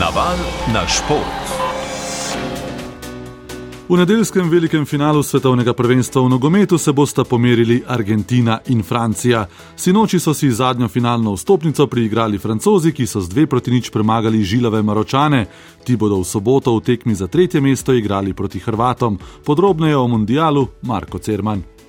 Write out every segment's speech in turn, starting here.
Naval na šport. V nedeljskem velikem finalu svetovnega prvenstva v nogometu se bosta pomerili Argentina in Francija. Sinoči so si zadnjo finalno vstopnico priigrali francozi, ki so z dve proti nič premagali žilave Maročane. Ti bodo v soboto v tekmi za tretje mesto igrali proti Hrvatom. Podrobneje o mundialu Marko Cerman.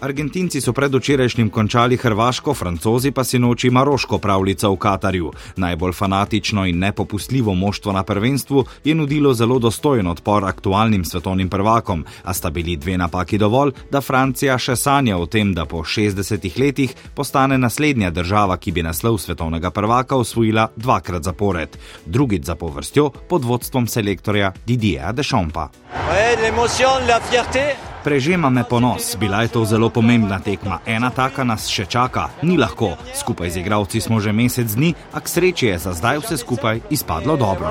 Argentinci so predvčerajšnjim končali Hrvaško, Francozi pa si noči Maroško pravljico v Katarju. Najbolj fanatično in nepopustljivo moštvo na prvenstvu je nudilo zelo dostojen odpor aktualnim svetovnim prvakom, a sta bili dve napaki dovolj, da Francija še sanja o tem, da po 60 letih postane naslednja država, ki bi naslov svetovnega prvaka osvojila dvakrat zapored, drugič za povrstjo pod vodstvom selektorja Didierja Deschampa. Prežema me ponos, bila je to zelo pomembna tekma. Ena taka nas še čaka, ni lahko. Skupaj z igravci smo že mesec dni, a k sreči je za zdaj vse skupaj izpadlo dobro.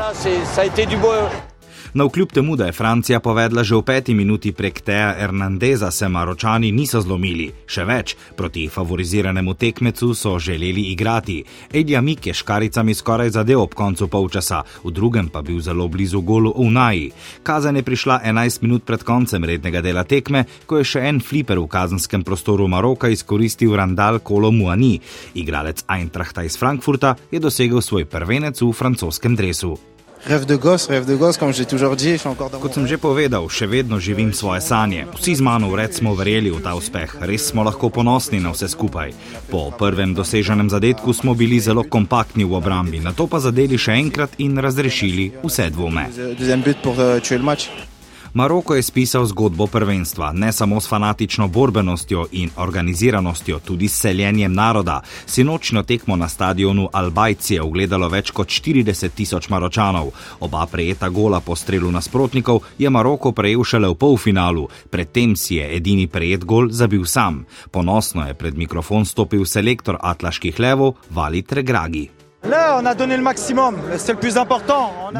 Na vkljub temu, da je Francija povedla že v peti minuti prek Teja Hernandeza, se Maročani niso zlomili. Še več, proti favoriziranemu tekmecu so želeli igrati. Edja Mik je škaricami skoraj zadev ob koncu polčasa, v drugem pa bil zelo blizu golu v Naji. Kazen je prišla 11 minut pred koncem rednega dela tekme, ko je še en fliper v kazenskem prostoru Maroka izkoristil Randal Kolo Muani. Igralec Eintrachta iz Frankfurta je dosegel svoj prvenec v francoskem dresu. Rêve de gosse, rêve de gosse, comme j'ai toujours dit, je suis encore dans Kot sem že povedal, še vedno živim svoje sanje. Vsi z mano vred smo verjeli v ta uspeh, res smo lahko ponosni na vse skupaj. Po prvem doseženem zadetku smo bili zelo kompaktni v obrambi, na to pa zadeli še enkrat in razrešili vse dvome. Deuxième but pour euh, tuer le match. Maroko je spisal zgodbo prvenstva, ne samo s fanatično borbenostjo in organiziranostjo, tudi s seljenjem naroda. Sinočno tekmo na stadionu Albajci je ogledalo več kot 40 tisoč Maročanov. Oba prejeta gola po strelu nasprotnikov je Maroko prejel šele v polfinalu, predtem si je edini prejet gol zabil sam. Ponosno je pred mikrofon stopil selektor Atlaških levov Valit Regragi.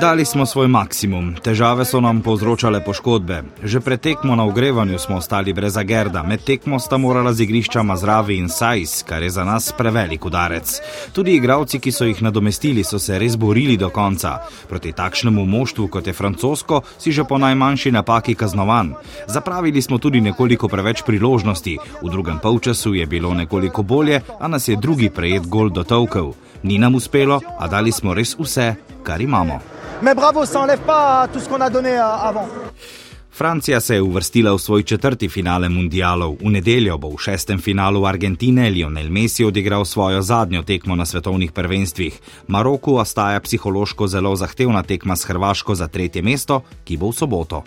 Dali smo svoj maksimum, težave so nam povzročale poškodbe. Že pred tekmo na ogrevanju smo ostali brez Agerda, med tekmo sta morala z igrišča Mazravi in Sajs, kar je za nas prevelik udarec. Tudi igravci, ki so jih nadomestili, so se res borili do konca. Proti takšnemu moštvu, kot je francosko, si že po najmanjši napaki kaznovan. Zapravili smo tudi nekoliko preveč priložnosti, v drugem polčasu je bilo nekoliko bolje, a nas je drugi prejet gol dotolkel. Ni nam uspelo, a dali smo res vse, kar imamo. Mais bravo, ça enlève pas tout ce qu'on a donné avant. Francija se je uvrstila v svoj četrti finale mundialov. V nedeljo bo v šestem finalu Argentine Lionel Messi odigral svojo zadnjo tekmo na svetovnih prvenstvih. Maroku ostaja psihološko zelo zahtevna tekma s Hrvaško za tretje mesto, ki bo v soboto.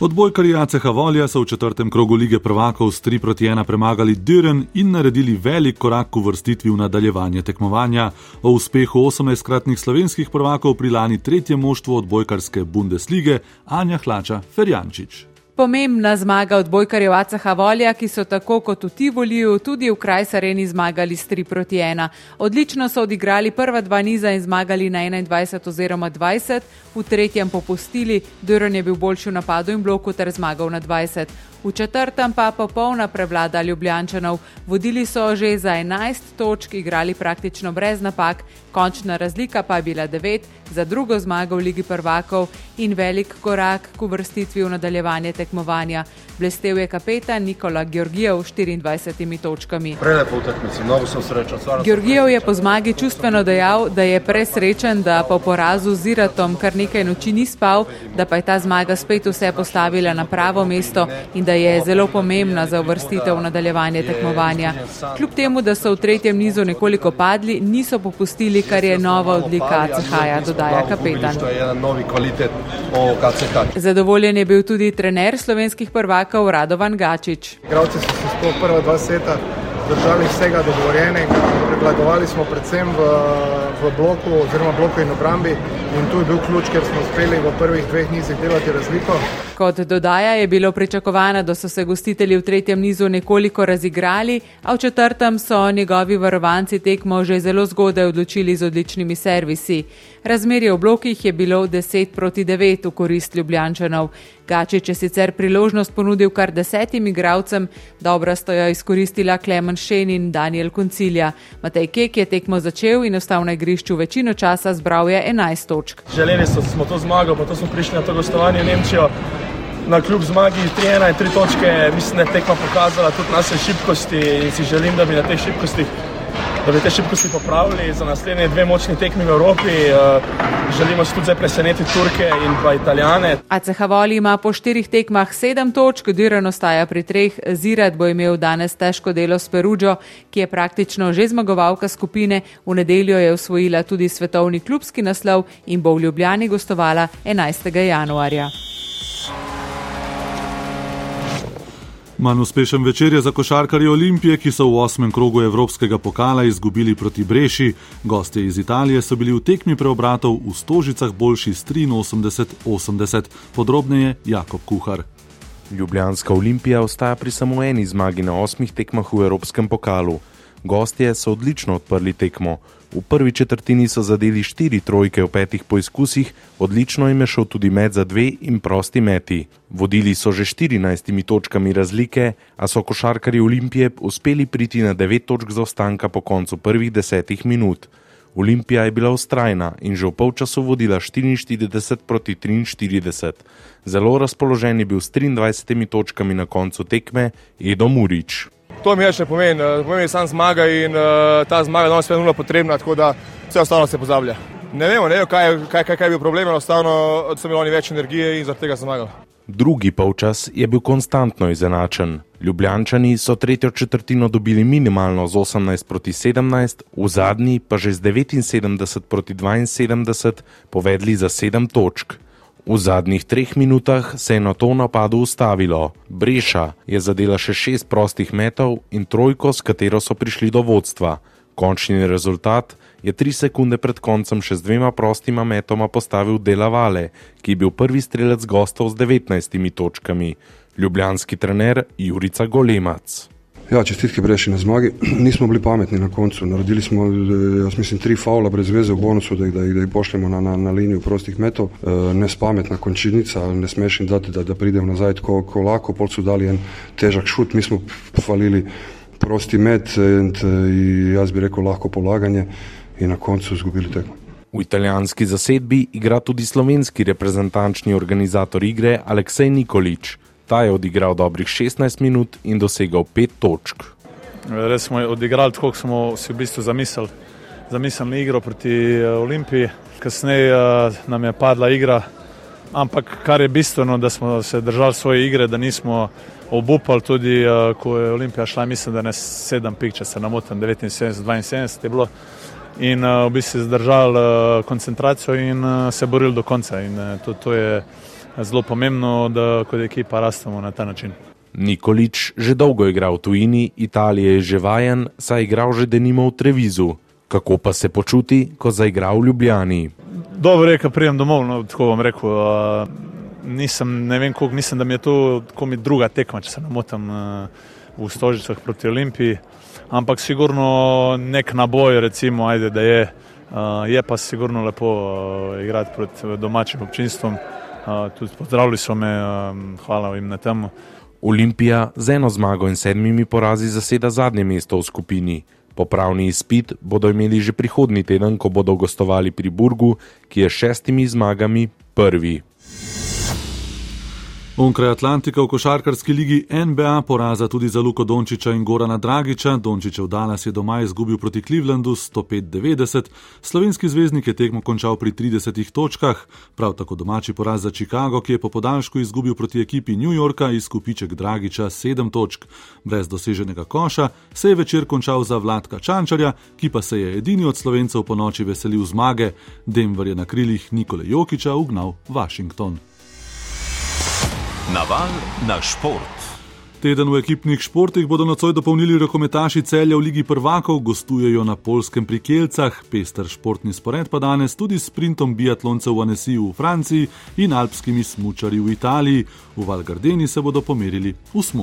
Odbojkarji ACH Volja so v četrtem krogu lige prvakov s 3 proti 1 premagali Düren in naredili velik korak k uvrstitvi v nadaljevanje tekmovanja. O uspehu 18-kratnih slovenskih prvakov pri lani tretje moštvo odbojkarske Bundeslige Anja Hlača Ferjančič. Pomembna zmaga odbojkarjev ACH Volja, ki so tako kot v Tivoliju tudi v kraj Sareni zmagali s 3 proti 1. Odlično so odigrali prva dva niza in zmagali na 21 oziroma 20, v tretjem popustili, Duran je bil boljši v napadu in bloku ter zmagal na 20. V četrtem pa popolna prevlada Ljubljančanov. Vodili so že za 11 točk, igrali praktično brez napak, končna razlika pa je bila 9 za drugo zmago v Ligi prvakov in velik korak k uvrstitvi v nadaljevanje tekmovanja. Blestev je kapetan Nikola Georgijev s 24 točkami. Prelepo utakmici, mnogo sem srečen. Georgijev je po zmagi čustveno dejal, da je presrečen, da po porazu z Iratom kar nekaj noči ni spal, da pa je ta zmaga spet vse postavila na pravo mesto in da je zelo pomembna za uvrstitev v nadaljevanje tekmovanja. Kljub temu, da so v tretjem nizu nekoliko padli, niso popustili, kar je nova odlika CH-ja, dodaja kapetan. Zadovoljen je bil tudi trener slovenskih prvakov Radovan Gačič. Igravci so se sploh prva dva seta držali vsega dogovorjenega, prevladovali smo predvsem v, v bloku oziroma bloku in obrambi in tu je bil ključ, ker smo uspeli v prvih dveh nizih delati razliko. Kot dodaja, je bilo pričakovano, da so se gostitelji v tretjem nizu nekoliko razigrali, a v četrtem so njegovi varovanci tekmo že zelo zgodaj odločili z odličnimi servisi. Razmerje v blokih je bilo 10 proti 9 v korist Ljubljančanov. Gačič je sicer priložnost ponudil kar desetim igralcem, dobro sta jo izkoristila Klemen Šen in Daniel Koncilja. Matej Kek je tekmo začel in ostal na igrišču večino časa, zbral je 11 točk. Želeli smo to zmago, pa to smo prišli na to gostovanje v Nemčijo. Na kljub zmagi 3-1 in 3 točke, mislim, da je tekma pokazala tudi naše šibkosti in si želim, da bi na teh šibkostih da bi te šibkosti popravili za naslednje dve močni tekmi v Evropi. Eh, želimo se tudi presenetiti Turke in pa Italijane. ACH Voli ima po štirih tekmah sedem točk, Diran ostaja pri treh. Zirat bo imel danes težko delo s Perudžo, ki je praktično že zmagovalka skupine. V nedeljo je osvojila tudi svetovni klubski naslov in bo v Ljubljani gostovala 11. januarja. Manj uspešen večer je za košarkarje Olimpije, ki so v osmem krogu Evropskega pokala izgubili proti Breši. Gostje iz Italije so bili v tekmi preobratov v Stožicah boljši s 83-80. Podrobneje Jakob Kuhar. Ljubljanska Olimpija ostaja pri samo eni zmagi na osmih tekmah v Evropskem pokalu. Gostje so odlično odprli tekmo. V prvi četrtini so zadeli štiri trojke v petih poizkusih, odlično jim je šel tudi med za dve in prosti meti. Vodili so že 14 točkami razlike, a so košarkari Olimpije uspeli priti na 9 točk zaostanka po koncu prvih desetih minut. Olimpija je bila ustrajna in že v polčasu vodila 44 proti 43. Zelo razpoložen je bil s 23 točkami na koncu tekme Edo Murič. To mi še pomeni, eh, pomeni samo zmaga in uh, ta zmaga danes je nujno potrebna, tako da vse ostalo se pozablja. Ne vemo, ne vemo kaj, kaj, kaj, kaj je bil problem, enostavno so imeli več energije in zaradi tega zmagali. Drugi polčas je bil konstantno izenačen. Ljubljančani so tretjo četrtino dobili minimalno z 18 proti 17, v zadnji pa že z 79 proti 72 povedli za 7 točk. V zadnjih treh minutah se je na to napadu ustavilo. Breša je zadela še šest prostih metov in trojko, s katero so prišli do vodstva. Končni rezultat je tri sekunde pred koncem še z dvema prostima metoma postavil Delavale, ki je bil prvi strelec gostov z 19 točkami. Ljubljanski trener Jurica Golemac. Ja, čestitke Breši na zmagi. Nismo bili pametni na koncu. Naredili smo, jaz mislim, tri faula brez veze v bonusu, da jih, da jih, da jih pošljemo na, na, na linijo prostih metov. E, nespametna končnica, ne smeš jim dati, da, da pridem nazaj tako ko lako. Pol so dali en težak šut, mi smo falili prosti met in, in jaz bi rekel lahko polaganje in na koncu izgubili tekmo. V italijanski zasedbi igra tudi slovenski reprezentančni organizator igre Aleksej Nikolič. Ta je odigral dobrih 16 minut in dosegal 5 točk. Res smo odigrali tako, kot smo si v bistvu zamislili. Zamislili igro proti eh, Olimpiji, kasneje eh, nam je padla igra, ampak kar je bistveno, da smo se držali svoje igre, da nismo obupali tudi, eh, ko je Olimpija šla, mislim, da ne 7 pik, če se namotam, 79-72 je bilo. In v bistvu zdržali koncentracijo in se borili do konca. In to, to je zelo pomembno, da kot ekipa rastemo na ta način. Nikolič že dolgo igra v tujini, Italija je že vajen, saj je igral že denimo v Trevizu. Kako pa se počuti, ko zaigra v Ljubljani? Dobro je, ko prijem domov, no, tako vam rekel. Uh, nisem, ne vem, koliko mislim, da mi je to komi druga tekma, če se ne motim uh, v Stožicah proti Olimpiji. Ampak sigurno nek naboj, recimo, ajde, da je. Uh, je pa sigurno lepo uh, igrati pred domačim občinstvom tudi pozdravili so me, hvala jim na tem. Olimpija z eno zmago in sedmimi porazi zaseda zadnje mesto v skupini. Popravni izpit bodo imeli že prihodnji teden, ko bodo gostovali pri Burgu, ki je šestimi zmagami prvi. Onkraj Atlantika v košarkarski ligi NBA poraza tudi za Luko Dončiča in Gorana Dragiča. Dončičev Dallas je doma izgubil proti Clevelandu 105-90, slovenski zvezdnik je tekmo končal pri 30 točkah, prav tako domači poraz za Chicago, ki je po podaljšku izgubil proti ekipi New Yorka izkupiček Dragiča 7 točk. Brez doseženega koša se je večer končal za Vladka Čančarja, ki pa se je edini od slovencev po noči veselil zmage. Denver je na krilih Nikole Jokiča ugnal Washington. Naval na šport. Teden v ekipnih športih bodo nocoj dopolnili rokometaši celja v Ligi prvakov, gostujejo na polskem pri Kelcah, pester športni spored pa danes tudi s sprintom biatloncev v Anesiju v Franciji in alpskimi smučari v Italiji. V Valgardeni se bodo pomerili v Smu.